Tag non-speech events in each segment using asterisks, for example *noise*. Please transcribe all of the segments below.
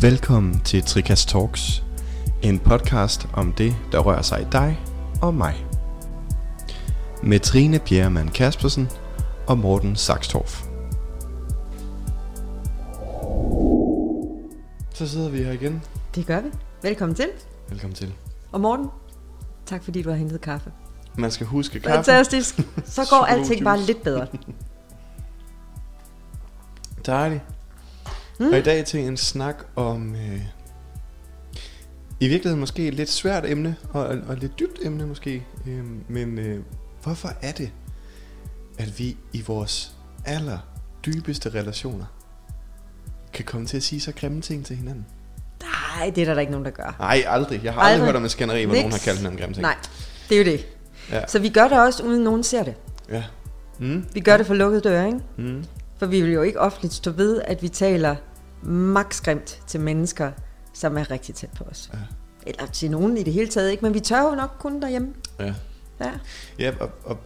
Velkommen til Trikast Talks, en podcast om det, der rører sig i dig og mig. Med Trine Bjerremann Kaspersen og Morten Saxtorff. Så sidder vi her igen. Det gør vi. Velkommen til. Velkommen til. Og Morten, tak fordi du har hentet kaffe. Man skal huske kaffe. Fantastisk. Så går *laughs* alting bare lidt bedre. Dejligt. Mm. Og i dag til en snak om... Øh, I virkeligheden måske et lidt svært emne, og, og et lidt dybt emne måske. Øh, men øh, hvorfor er det, at vi i vores aller dybeste relationer kan komme til at sige så grimme ting til hinanden? Nej, det er der da ikke nogen, der gør. Nej, aldrig. Jeg har aldrig, Aldrig. hørt om en skænderi, hvor Niks. nogen har kaldt hinanden grimme ting. Nej, det er jo det. Ja. Så vi gør det også, uden nogen ser det. Ja. Mm. Vi gør det for lukkede døre, ikke? Mm. For vi vil jo ikke offentligt stå ved, at vi taler maks grimt til mennesker, som er rigtig tæt på os. Ja. Eller til nogen i det hele taget, ikke? Men vi tør jo nok kun derhjemme. Ja. Ja. Ja, og, og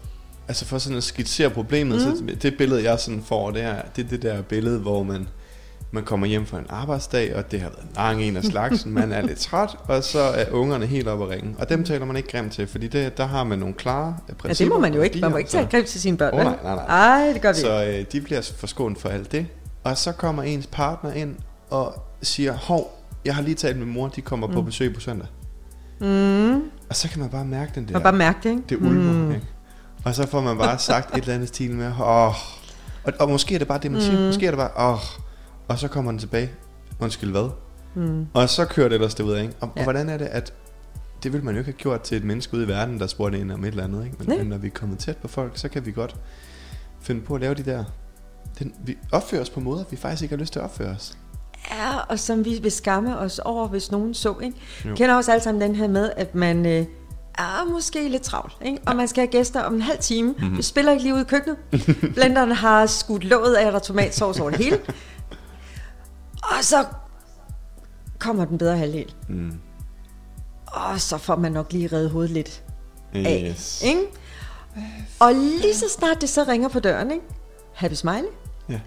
altså for sådan at skitsere problemet, mm. så det billede, jeg sådan får, det er det, er det der billede, hvor man, man kommer hjem fra en arbejdsdag, og det har været en lang en af slagsen, man er lidt træt, og så er ungerne helt oppe at ringe. Og dem taler man ikke grimt til, fordi det, der har man nogle klare øh, ja, principper. det må man jo ikke. Man må ikke tale grimt til sine børn, vel? nej, nej, nej. Ej, det gør vi. Så øh, de bliver forskånet for alt det. Og så kommer ens partner ind og siger, hov, jeg har lige talt med mor, de kommer mm. på besøg på søndag. Mm. Og så kan man bare mærke den der... Man bare mærke det, ikke? Det ulmer, mm. ikke? Og så får man bare sagt et eller andet stil med, åh, og, og måske er det bare det, man siger, Mm. måske er det bare, åh, og så kommer den tilbage, undskyld hvad? Mm. Og så kører det ellers derud, ikke? Og, ja. Og hvordan er det, at det vil man jo ikke have gjort til et menneske ude i verden, der spurgte ind om et eller andet, ikke? Men, Nej. men når vi er kommet tæt på folk, så kan vi godt finde på at lave de der, den, vi opfører os på måder, vi faktisk ikke har lyst til at opføre os. Ja, og som vi vil skamme os over, hvis nogen så, ikke? Jo. Kender også alle sammen den her med, at man øh, er måske lidt travlt, ikke? Og man skal have gæster om en halv time. Mhm. Mm-hmm. Vi spiller ikke lige ud i køkkenet. *laughs* Blenderen har skudt låget af, at der er tomatsauce over det hele. Og så kommer den bedre halvdel. Mm. Og så får man nok lige reddet hovedet lidt af, Yes. ikke? Og lige så snart det så ringer på døren, ikke? Happy smiley. Ja.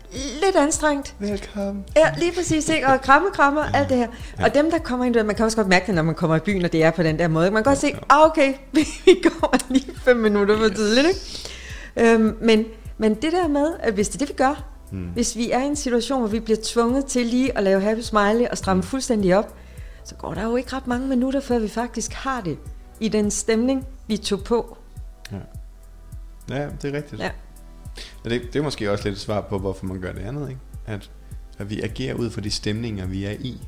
Lidt anstrengt. Velkommen. Ja, lige præcis, ikke? Og kramme, kramme, alt det her. Og dem, der kommer ind, man kan også godt mærke det, når man kommer i byen, og det er på den der måde. Man kan godt se, ah, okay, *laughs* vi går lige fem minutter for tidligt, ikke? Øhm, men, men det der med, at hvis det er det, vi gør, mm. hvis vi er i en situation, hvor vi bliver tvunget til lige at lave happy smiley og stramme fuldstændig op, så går der jo ikke ret mange minutter, før vi faktisk har det i den stemning, vi tog på. Ja. ja, det er rigtigt. Ja. Og det, det er måske også lidt et svar på, hvorfor man gør det andet, ikke? At, at vi agerer ud fra de stemninger, vi er i.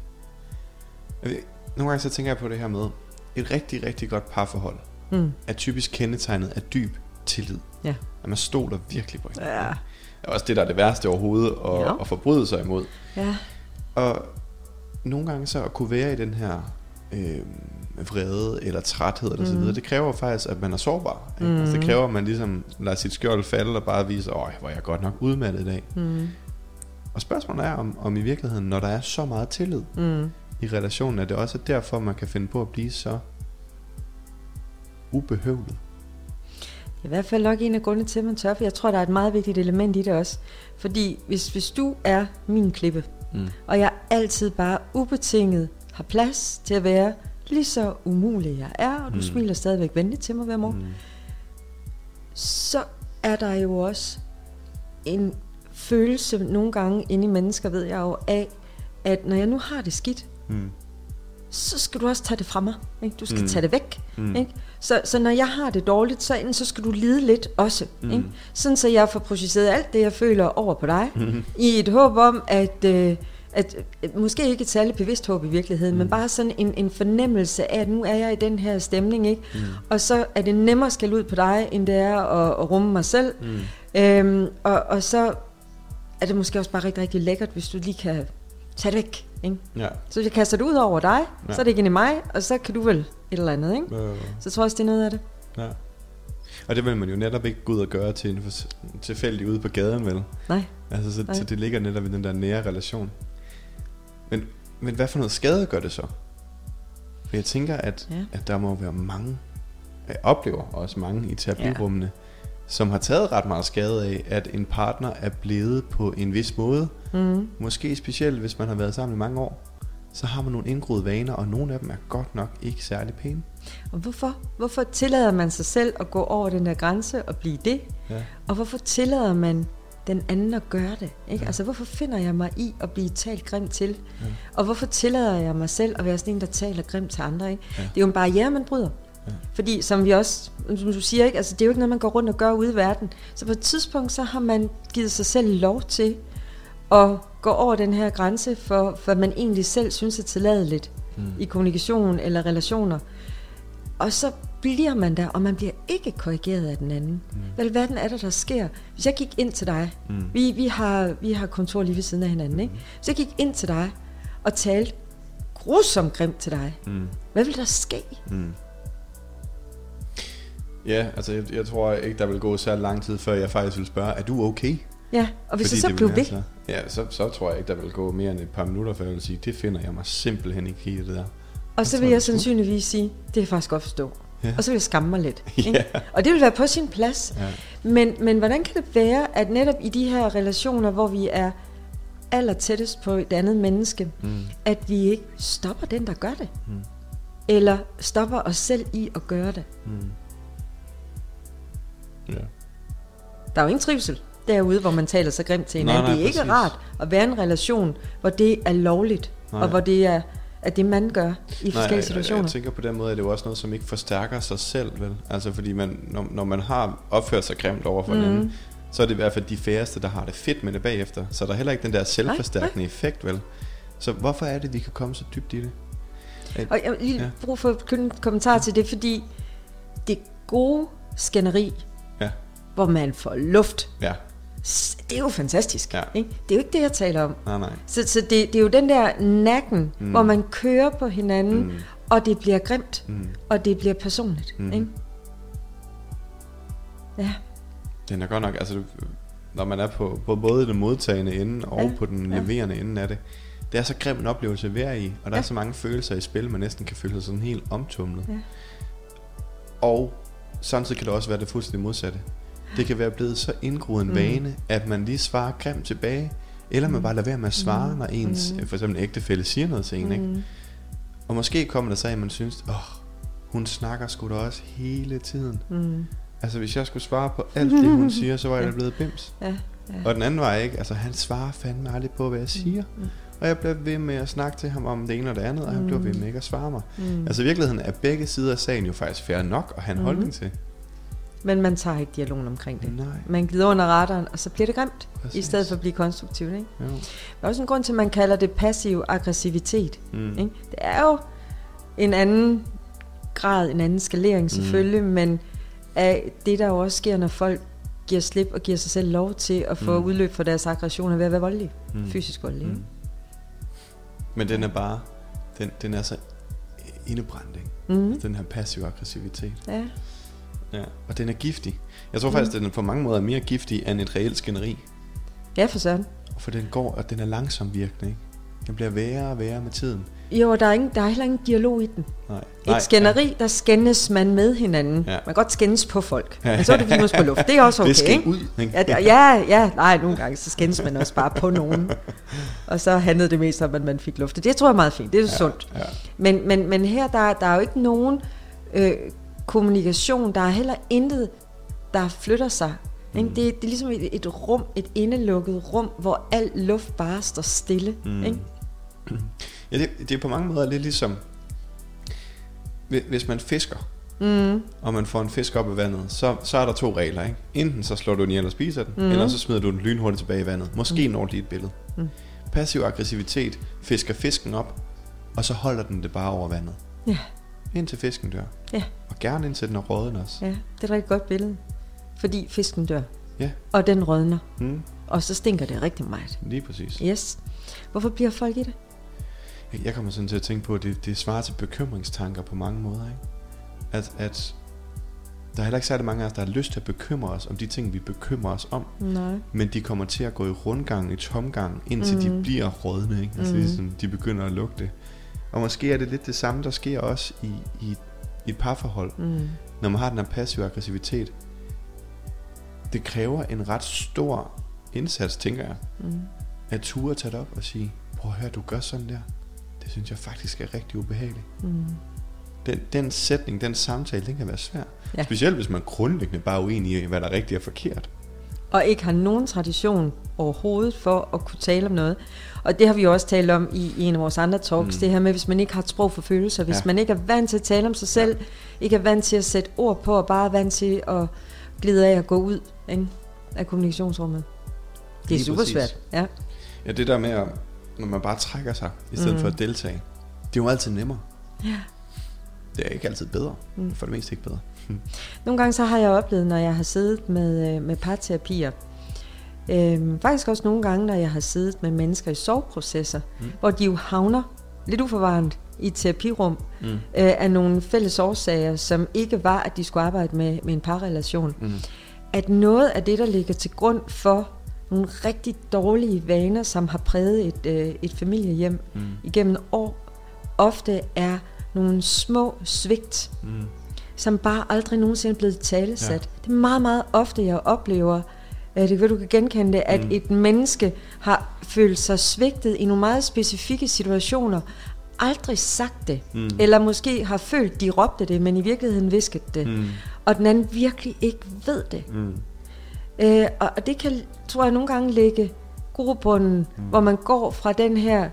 Jeg ved- Nogle gange så tænker jeg på det her med, et rigtig, rigtig godt parforhold Mm. er typisk kendetegnet af dyb tillid. Ja. At man stoler virkelig på hinanden. Ja. Er også det, der er det værste overhovedet at, Ja. at forbryde sig imod. Ja. Og nogle gange så at kunne være i den her øh, vrede eller træthed eller mm. så videre, det kræver faktisk, at man er sårbar. Ikke? Mm. Altså, det kræver, at man ligesom lader sit skjold falde og bare viser, øj, hvor er jeg godt nok udmattet i dag. Mm. Og spørgsmålet er, om, om i virkeligheden, når der er så meget tillid Mm. i relationen, at det også er derfor, man kan finde på at blive så ubehøvlet. I hvert fald nok en af grundene til, at man tør, for jeg tror, der er et meget vigtigt element i det også. Fordi hvis, hvis du er min klippe, Mm. og jeg altid bare ubetinget har plads til at være lige så umulig jeg er, og du Mm. smiler stadigvæk venligt til mig hver morgen, mm. så er der jo også en følelse nogle gange inde i mennesker, ved jeg jo, af, at når jeg nu har det skidt, Mm. Så skal du også tage det fra mig. Ikke? Du skal Mm. tage det væk. Mm. Ikke? Så, så når jeg har det dårligt, så, enten så skal du lide lidt også. Mm. Ikke? Sådan så jeg får projiceret alt det, jeg føler over på dig, Mm. i et håb om, at, øh, at, at måske ikke et særligt bevidst håb i virkeligheden, mm. men bare sådan en, en fornemmelse af, at nu er jeg i den her stemning, ikke? Mm. og så er det nemmere at skal ud på dig, end det er at, at rumme mig selv. Mm. Øhm, og, og så er det måske også bare rigtig, rigtig lækkert, hvis du lige kan tage det væk. Ikke? Ja. Så jeg kaster det ud over dig, Ja. så er det ikke i mig, og så kan du vel et eller andet, ikke? Øh, Så jeg tror også, det er noget af det. ja. Og det vil man jo netop ikke gå ud og gøre til en tilfældig ude på gaden, vel? Nej. Altså, så, Nej. så det ligger netop i den der nære relation. Men, men hvad for noget skade gør det så? For jeg tænker, at. Ja. at der må være mange, jeg oplever også mange i terapirummene, ja. som har taget ret meget skade af, at en partner er blevet på en vis måde. Mm. Måske specielt, hvis man har været sammen i mange år. så har man nogle indgroede vaner, og nogle af dem er godt nok ikke særlig pæne. Og hvorfor? Hvorfor tillader man sig selv at gå over den der grænse og blive det? Ja. Og hvorfor tillader man den anden at gøre det? Ikke? Ja. Altså, hvorfor finder jeg mig i at blive talt grimt til? Ja. Og hvorfor tillader jeg mig selv at være sådan en, der taler grimt til andre? Ikke? Ja. Det er jo en barriere, man bryder. Ja. Fordi som vi også, som du siger, ikke? Altså, det er jo ikke noget, man går rundt og gør ude i verden. Så på et tidspunkt, så har man givet sig selv lov til at gå over den her grænse for, for hvad man egentlig selv synes er tilladeligt mm. i kommunikation eller relationer. Og så bliver man der, og man bliver ikke korrigeret af den anden. Mm. Hvad verden er der, der sker? Hvis jeg gik ind til dig, mm. vi, vi, har, vi har kontor lige ved siden af hinanden, mm. ikke? Hvis jeg gik ind til dig og talte grusomt grimt til dig, mm. hvad vil der ske? Mm. Ja, altså jeg, jeg tror ikke, der vil gå så lang tid, før jeg faktisk vil spørge, er du okay? Ja, og hvis Fordi jeg så blev ved? Så, ja, så, så tror jeg ikke, der vil gå mere end et par minutter, før jeg vil sige, det finder jeg mig simpelthen ikke i det der. Og så vil jeg sandsynligvis sige, det kan jeg faktisk godt forstå. Ja. Og så vil jeg skamme mig lidt. *laughs* Ikke? Ja. Og det vil være på sin plads. Ja. Men, men hvordan kan det være, at netop i de her relationer, hvor vi er aller tættest på et andet menneske, mm. at vi ikke stopper den, der gør det? Mm. Eller stopper os selv i at gøre det? Mm. Ja. Der er jo ingen trivsel derude, hvor man taler så grimt til hinanden. Nej, nej, det er ikke præcis. rart at være i en relation, hvor det er lovligt, nej. og hvor det er at det man gør i Nej, forskellige situationer. Jeg, jeg tænker på den måde, at det er jo også noget, som ikke forstærker sig selv, vel? Altså fordi man, når, når man har opført sig grimt over for mm. anden, så er det i hvert fald de færreste, der har det fedt med det bagefter. Så der er heller ikke den der selvforstærkende nej, nej. effekt, vel? Så hvorfor er det, vi kan komme så dybt i det? At, og jeg vil lige ja. bruge for en kommentar til det, fordi det gode skænderi, ja. hvor man får luft, ja det er jo fantastisk. Ja. Ikke? Det er jo ikke det, jeg taler om. Nej, nej. Så, så det, det er jo den der nakken, mm. hvor man kører på hinanden, mm. og det bliver grimt, mm. og det bliver personligt. Mm. Ikke? Ja. Den er godt nok, altså når man er på, på både den modtagende ende og ja. på den leverende ja. ende af det, det er så grim en oplevelse at være i, og der ja. er så mange følelser i spil, man næsten kan føle sig sådan helt omtumlet. Ja. Og samtidig kan det også være det fuldstændig modsatte. Det kan være blevet så indgroet en mm. vane, at man lige svarer grimt tilbage, eller man mm. bare lader være med at svare, mm. når ens mm. for eksempel ægtefælle siger noget til en. Mm. Ikke? Og måske kommer der så at man synes, åh, oh, hun snakker sgu da også hele tiden. Mm. Altså hvis jeg skulle svare på alt det, hun *laughs* siger, så var jeg ja. blevet bims. Ja, ja. Og den anden var ikke, altså han svarer fandme aldrig på, hvad jeg mm. siger. Mm. Og jeg blev ved med at snakke til ham om det ene og det andet, og han blev ved med ikke at svare mig. Mm. Altså i virkeligheden er begge sider af sagen jo faktisk fair nok at have en mm. holdning til. Men man tager ikke dialogen omkring det. Nej. Man glider under radaren, og så bliver det grimt, Præcis. i stedet for at blive konstruktivt. Ikke? Jo. Der er også en grund til, at man kalder det passiv aggressivitet. Mm. Ikke? Det er jo en anden grad, en anden skalering mm. selvfølgelig, mm. men af det, der jo også sker, når folk giver slip og giver sig selv lov til at få mm. udløb for deres aggressioner ved at være voldelige. Mm. Fysisk voldelige. Mm. Men den er bare, den, den er så indebrændt, ikke? Mm. Altså, den her passiv aggressivitet. Ja. Ja, og den er giftig. Jeg tror mm. faktisk, at den på mange måder er mere giftig end et reelt skænderi. Ja, for sådan. For den går, og den er langsom virkende, ikke? Den bliver værre og værre med tiden. Jo, der er, ingen, der er heller ingen dialog i den. Nej. Et skænderi, ja. der skændes man med hinanden. Ja. Man kan godt skændes på folk, men så er det fordi på luft. Det er også *laughs* okay, det ikke? ud, ikke? Ja, ja, ja, nej, nogle gange så skændes man også bare på nogen. *laughs* Og så handlede det mest om, at man fik luft. Det tror jeg er meget fint, det er ja, sundt. Ja. Men, men, men her, der, der er jo ikke nogen øh, kommunikation. Der er heller intet, der flytter sig. Ikke? Mm. Det, det er ligesom et, et rum, et indelukket rum, hvor al luft bare står stille. Mm. Ikke? *clears throat* Ja, det, det er på mange måder lidt ligesom, hvis man fisker, mm. og man får en fisk op i vandet, så, så er der to regler. Ikke? Enten så slår du den ihjel og spiser den, mm. eller så smider du den lynhurtigt tilbage i vandet. Måske mm. når lige et billede. Mm. Passiv aggressivitet fisker fisken op, og så holder den det bare over vandet. Ja. Indtil fisken dør. Ja. Og gerne indtil den er råden også. Ja, det er et rigtig godt billede. Fordi fisken dør. Ja. Og den rådner. Mm. Og så stinker det rigtig meget. Lige præcis. Yes. Hvorfor bliver folk i det? Jeg kommer sådan til at tænke på, at det, det svarer til bekymringstanker på mange måder. Ikke? At, at der er heller ikke særlig mange af os, der har lyst til at bekymre os om de ting, vi bekymrer os om. Nej. Men de kommer til at gå i rundgang, i tomgang, indtil mm. de bliver rådne. Ikke? Altså mm. ligesom de begynder at lugte. Og måske er det lidt det samme, der sker også i, i, i et parforhold. Mm. Når man har den her passive aggressivitet. Det kræver en ret stor indsats, tænker jeg. Mm. At ture tage det op og sige, prøv at høre, du gør sådan der. det synes jeg faktisk er rigtig ubehageligt. Mm. Den, den sætning, den samtale, den kan være svær. Ja. Specielt hvis man grundlæggende bare er uenig i, hvad der er rigtigt og forkert. Og ikke har nogen tradition overhovedet for at kunne tale om noget. Og det har vi jo også talt om i, i en af vores andre talks, mm. det her med, hvis man ikke har et sprog for følelser, hvis ja. Man ikke er vant til at tale om sig selv, ja. ikke er vant til at sætte ord på, og bare er vant til at glide af og gå ud ikke? af kommunikationsrummet. Det er Lige super præcis. svært. Ja. Ja, det der med, at, når man bare trækker sig, i stedet mm. for at deltage, det er jo altid nemmere. Ja. Det er ikke altid bedre. Mm. For det meste ikke bedre. Nogle gange så har jeg oplevet, når jeg har siddet med, øh, med parterapier, øhm, faktisk også nogle gange, når jeg har siddet med mennesker i soveprocesser. Mm. hvor de jo havner lidt uforvarende i et terapirum, Mm. øh, af nogle fælles årsager, som ikke var, at de skulle arbejde med, med en parrelation. Mm. At noget af det, der ligger til grund for nogle rigtig dårlige vaner, som har præget et, øh, et familiehjem Mm. igennem år, ofte er nogle små svigt, Mm. som bare aldrig nogensinde er blevet talesat. Ja. Det er meget, meget ofte, jeg oplever, øh, det kan du kan genkende det, at mm. Et menneske har følt sig svigtet i nogle meget specifikke situationer, aldrig sagt det, Mm. eller måske har følt, de råbte det, men i virkeligheden viskede det, Mm. og den anden virkelig ikke ved det. Mm. Øh, og, og det kan, tror jeg, nogle gange ligge grobunden, mm. hvor man går fra den her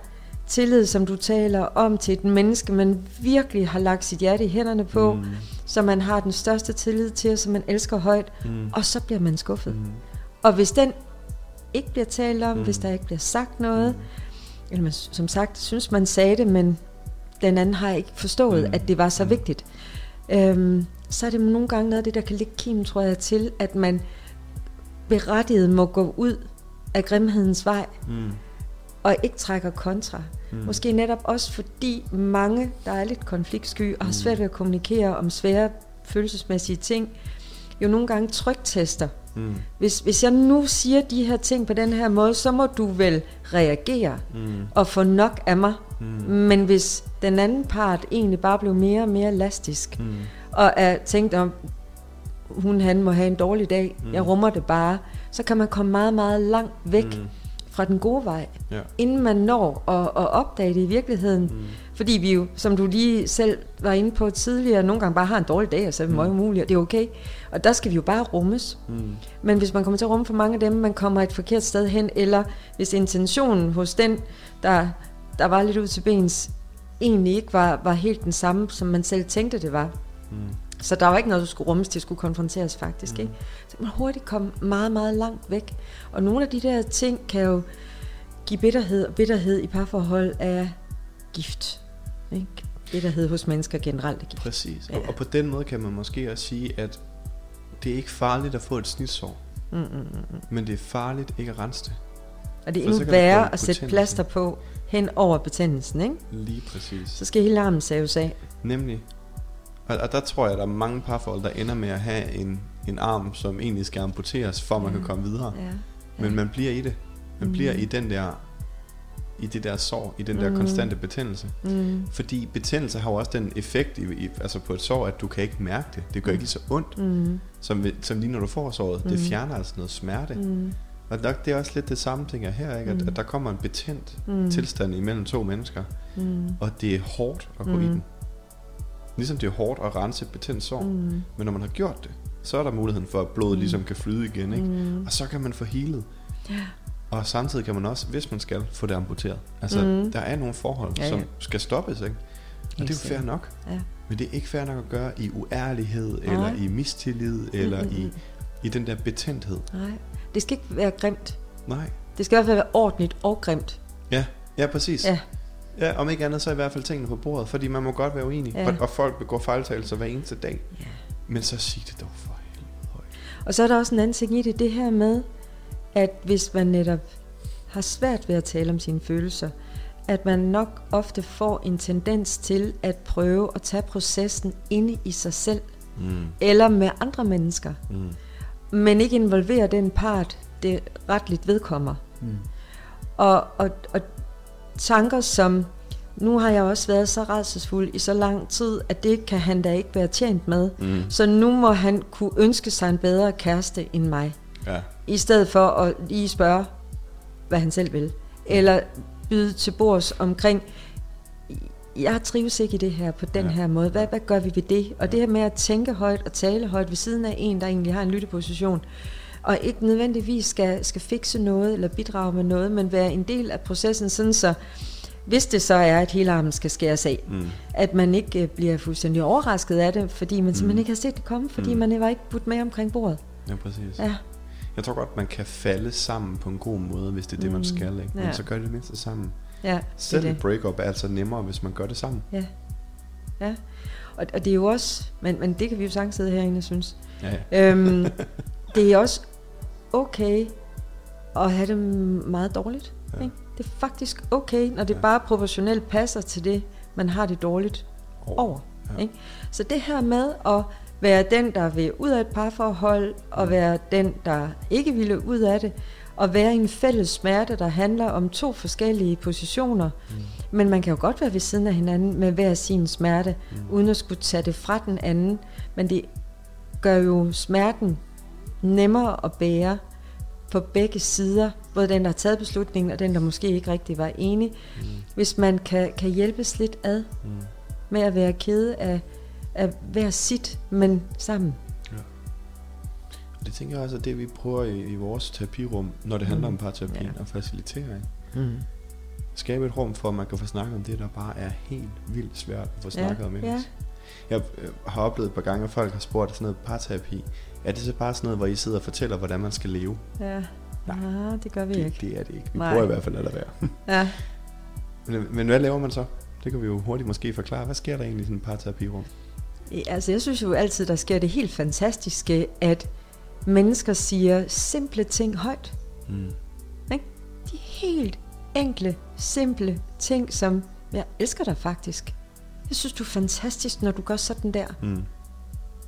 tillid, som du taler om, til et menneske, man virkelig har lagt sit hjerte i hænderne på, Mm. som man har den største tillid til, og som man elsker højt, Mm. og så bliver man skuffet. Mm. Og hvis den ikke bliver talt om, mm. Hvis der ikke bliver sagt noget, mm. eller man, som sagt, synes man sagde det, men den anden har ikke forstået. Mm. at det var så Mm. vigtigt, øhm, så er det nogle gange noget af det, der kan ligge kim, tror jeg, til, at man berettiget må gå ud af grimhedens vej, Mm. Og ikke trækker kontra. Mm. Måske netop også fordi mange, der er lidt konfliktsky og har svært ved at kommunikere om svære følelsesmæssige ting, jo nogle gange trygtester. Mm. Hvis, hvis jeg nu siger de her ting på den her måde, så må du vel reagere Mm. og få nok af mig. Mm. Men hvis den anden part egentlig bare blev mere og mere elastisk, Mm. og er tænkt om, hun han må have en dårlig dag, Mm. jeg rummer det bare, så kan man komme meget, meget langt væk Mm. Fra den gode vej, Ja. inden man når at, at opdage det i virkeligheden. Mm. Fordi vi jo, som du lige selv var inde på tidligere, nogle gange bare har en dårlig dag, og så er det meget umuligt, og det er okay. Og der skal vi jo bare rummes. Mm. Men hvis man kommer til at rumme for mange af dem, man kommer et forkert sted hen, eller hvis intentionen hos den, der, der var lidt ud til bens, egentlig ikke var, var helt den samme, som man selv tænkte, det var. Mm. Så der var ikke noget, du skulle rummes, det skulle konfronteres faktisk. Mm. Ikke? Så kan man hurtigt komme meget, meget langt væk. Og nogle af de der ting kan jo give bitterhed, og bitterhed i parforhold er gift. Ikke? Bitterhed hos mennesker generelt er gift. Præcis. Ja. Og, og på den måde kan man måske også sige, at det er ikke farligt at få et snitsår, Mm, mm, mm, mm. men det er farligt ikke at rense det. Og det er endnu værre at sætte plaster på hen over betændelsen. Ikke? Lige præcis. Så skal hele armen saves af. Nemlig. Og, og der tror jeg, at der er mange parforhold, der ender med at have en, en arm, som egentlig skal amputeres, for at man Ja. kan komme videre. Ja. Men man bliver i det. Man Mm. bliver i den der i det der sår, i den der Mm. konstante betændelse. Mm. Fordi betændelse har jo også den effekt i, i, altså på et sår, at du kan ikke mærke det. Det gør ikke lige så ondt, Mm. som, som lige når du får såret. Det Mm. fjerner altså noget smerte. Mm. Og der, det er også lidt det samme, jeg her, ikke? At, Mm. at der kommer en betændt Mm. tilstand imellem to mennesker, Mm. og det er hårdt at gå Mm. i den. Ligesom det er hårdt at rense et betændt sår. Mm. Men når man har gjort det, så er der muligheden for, at blodet Mm. ligesom kan flyde igen, ikke? Mm. Og så kan man få healet. Ja. Og samtidig kan man også, hvis man skal, få det amputeret. Altså, Mm. der er nogle forhold, Ja, ja. som skal stoppes, ikke? Og det er jo fair nok. Ja. Men det er ikke fair nok at gøre i uærlighed, Nej. eller i mistillid, eller mm, i, mm. i den der betændthed. Nej, det skal ikke være grimt. Nej. Det skal i hvert fald være ordentligt og grimt. Ja, ja præcis. Ja. Ja, om ikke andet, så i hvert fald tingene på bordet, fordi man må godt være uenig, Ja. og, og folk begår fejltagelser hver eneste dag. Ja. Men så sig det dog for helvede højt. Og så er der også en anden ting i det, det her med, at hvis man netop har svært ved at tale om sine følelser, at man nok ofte får en tendens til at prøve at tage processen inde i sig selv, Mm. eller med andre mennesker, Mm. men ikke involvere den part, det retligt vedkommer. Mm. Og, og, og tanker som, nu har jeg også været så redselsfuld i så lang tid, at det kan han da ikke være tjent med. Mm. Så nu må han kunne ønske sig en bedre kæreste end mig. Ja. I stedet for at lige spørge, hvad han selv vil. Eller byde til bords omkring, jeg trives ikke i det her på den Ja. ja. her måde. Hvad, hvad gør vi ved det? Og det her med at tænke højt og tale højt ved siden af en, der egentlig har en lytteposition, og ikke nødvendigvis skal, skal fikse noget eller bidrage med noget, men være en del af processen, sådan så hvis det så er, at hele armen skal skæres af, Mm. at man ikke øh, bliver fuldstændig overrasket af det, fordi man simpelthen ikke har set det komme, fordi Mm. man var ikke budt med omkring bordet. Ja, præcis. Ja, Jeg tror godt, man kan falde sammen på en god måde, hvis det er det, man Mm. skal. Ikke? Men Ja. så gør det mindste sammen. ja, Selv et breakup er altså nemmere, hvis man gør det sammen. Ja, ja. Og, og det er jo også, men, men det kan vi jo sagtens sidde herinde og synes. Ja, ja. Øhm, *laughs* det er også okay at have det meget dårligt. Ja. Ikke? Det er faktisk okay, når det Ja. bare proportionelt passer til det, man har det dårligt over. Ja. Ikke? Så det her med at være den, der vil ud af et parforhold, og være den, der ikke ville ud af det, og være i en fælles smerte, der handler om to forskellige positioner. Mm. Men man kan jo godt være ved siden af hinanden med hver sin smerte, mm. uden at skulle tage det fra den anden. Men det gør jo smerten nemmere at bære på begge sider, både den, der har taget beslutningen, og den, der måske ikke rigtig var enig, mm. hvis man kan, kan hjælpes lidt ad Mm. med at være kede af, af hver sit, men sammen. Og det tænker jeg også, at det vi prøver i, i vores terapirum, når det handler Mm. om parterapi Ja. og facilitering. Mm. Skabe et rum for, at man kan få snakket om det, der bare er helt vildt svært at få snakket om. ja. Jeg øh, har oplevet et par gange, at folk har spurgt sådan noget parterapi. Er det så bare sådan noget, hvor I sidder og fortæller, hvordan man skal leve? Ja. Nej. Nej, det gør vi Det, ikke. det er det ikke. Vi Nej. prøver i hvert fald at lade være. Ja. men, men hvad laver man så? Det kan vi jo hurtigt måske forklare. Hvad sker der egentlig i sådan et parterapirum? Altså, jeg synes jo altid, der sker det helt fantastiske, at mennesker siger simple ting højt. Mm. Ikke? De helt enkle, simple ting, som, jeg elsker dig faktisk. Jeg synes, du er fantastisk, når du gør sådan der. Mm.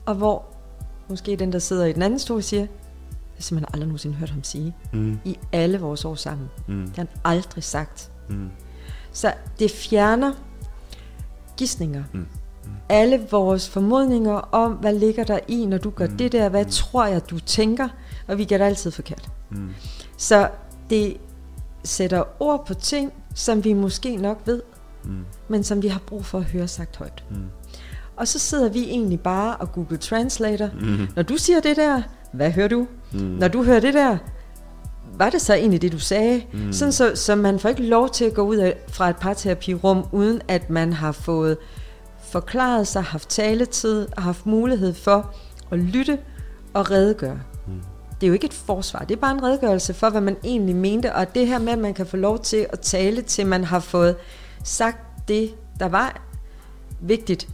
Og hvor måske den, der sidder i den anden stol, siger, jeg har simpelthen aldrig nogensinde hørt ham sige, Mm. i alle vores år sammen. Mm. Det har han aldrig sagt. Mm. Så det fjerner gissninger. Mm. Alle vores formodninger om, hvad ligger der i, når du gør Mm. det der, hvad Mm. tror jeg, du tænker, og vi gætter altid forkert. Mm. Så det sætter ord på ting, som vi måske nok ved, Mm. men som vi har brug for at høre sagt højt. Mm. Og så sidder vi egentlig bare og Google Translator. Mm. Når du siger det der, hvad hører du? Mm. Når du hører det der, var det så egentlig det, du sagde? Mm. Sådan så, så man får ikke lov til at gå ud af, fra et parterapirum, uden at man har fået forklaret sig, haft taletid og haft mulighed for at lytte og redegøre. Mm. Det er jo ikke et forsvar, det er bare en redegørelse for, hvad man egentlig mente, og det her med, at man kan få lov til at tale, til man har fået sagt det, der var vigtigt,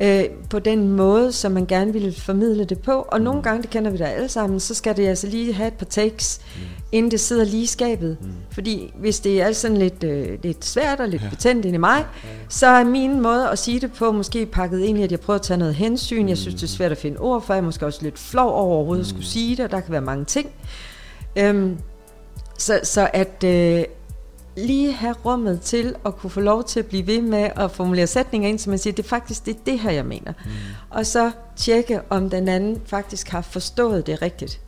øh, på den måde, som man gerne ville formidle det på. Og nogle gange, det kender vi da alle sammen, så skal det altså lige have et par takes, mm. inden det sidder lige i skabet. Mm. Fordi hvis det er sådan lidt, øh, lidt svært og lidt Ja. ja. betændt ind i mig, så er min måde at sige det på måske pakket ind i, at jeg prøver at tage noget hensyn. Jeg synes, det er svært at finde ord for. Jeg er måske også lidt flov over overhovedet at skulle sige det, og der kan være mange ting. Øhm, så, så at øh, lige have rummet til at kunne få lov til at blive ved med at formulere sætninger ind, så man siger, det er faktisk det, er det her, jeg mener. Mm. Og så tjekke, om den anden faktisk har forstået det rigtigt.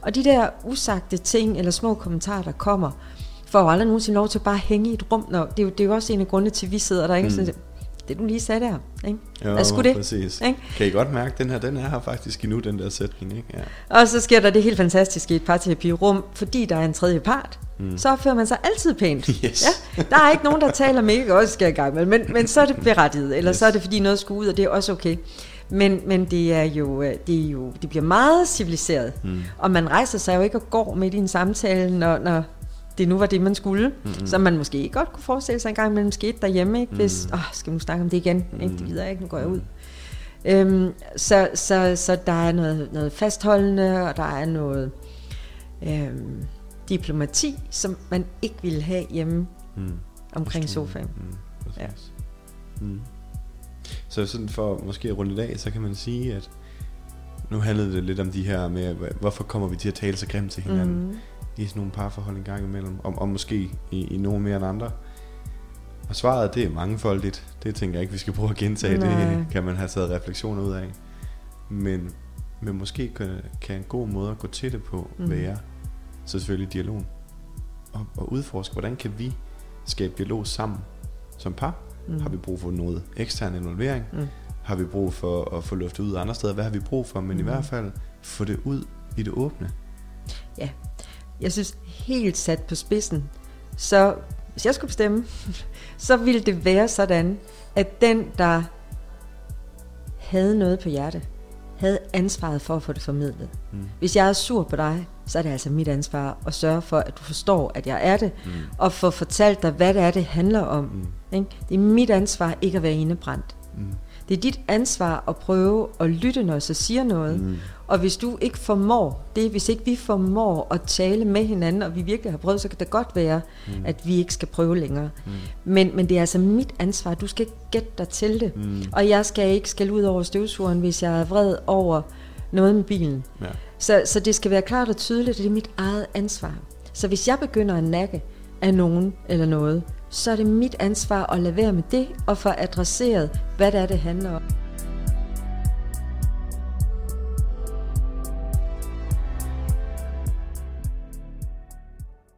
Og de der usagte ting, eller små kommentarer, der kommer, får jo aldrig nogensinde lov til at bare hænge i et rum. Når, det, er jo, det er jo også en af grundene til, at vi sidder der. Ikke? Mm. Mm. Sådan, det du lige sagde der. Ikke? Jo, Hvad skulle det? præcis. Ikke? Kan I godt mærke, at den her, den er her faktisk endnu, den der sætning, ikke? Ja. Og så sker der det helt fantastiske i et parterapirum, fordi der er en tredje part. Mm. Mm. Så opfører man sig altid pænt. *laughs* Yes. Ja, der er ikke nogen, der taler mega også skal i gang med, men, men så er det berettiget, eller Yes. så er det fordi noget skulle ud, og det er også okay. Men, men det er jo, øh, det er jo, det bliver meget civiliseret, Mm. og man rejser sig jo ikke og går midt i en samtale, når, når det nu var det, man skulle, Mm. mm-hmm. som man måske godt kunne forestille sig en gang imellem skete derhjemme, ikke? hvis, åh, skal vi nu snakke om det igen? Mm. Ikke, det gider jeg ikke, nu går jeg ud. Øhm, så, så, så der er noget, noget fastholdende, og der er noget øhm, diplomati, som man ikke ville have hjemme Mm. omkring sofaen. Mm. Præcis. Mm. Så sådan for måske at runde det af, så kan man sige, at nu handlede det lidt om de her med, hvorfor kommer vi til at tale så grimt til hinanden. Mm. i sådan nogle parforhold en gang imellem, og, og måske i, i nogle mere end andre. Og svaret, det er mangefoldigt. Det tænker jeg ikke, vi skal prøve at gentage. Nej. Det kan man have taget refleksioner ud af. Men, men måske kan, kan en god måde at gå til det på Mm. være, så selvfølgelig dialogen. Og, og udforske, hvordan kan vi skabe dialog sammen som par, Mm. Har vi brug for noget ekstern involvering? Mm. Har vi brug for at få luftet ud andre steder? Hvad har vi brug for? Men mm. i hvert fald få det ud i det åbne. Ja, jeg synes helt sat på spidsen, så hvis jeg skulle bestemme, *laughs* så ville det være sådan, at den, der havde noget på hjerte, havde ansvaret for at få det formidlet. Mm. Hvis jeg er sur på dig, så er det altså mit ansvar at sørge for, at du forstår, at jeg er det, mm. og få fortalt dig, hvad det er, det handler om. Mm. Ikke? Det er mit ansvar ikke at være indebrændt. Mm. Det er dit ansvar at prøve at lytte, når jeg så siger noget. Mm. Og hvis du ikke formår det, hvis ikke vi formår at tale med hinanden, og vi virkelig har prøvet, så kan det godt være, mm. at vi ikke skal prøve længere. Mm. Men, men det er altså mit ansvar. Du skal ikke gætte dig til det. Mm. Og jeg skal ikke skælde ud over støvsugeren, hvis jeg er vred over noget med bilen. Ja. Så, så det skal være klart og tydeligt, at det er mit eget ansvar. Så hvis jeg begynder at nakke af nogen eller noget, så er det mit ansvar at lade være med det og få adresseret, hvad det er, det handler om.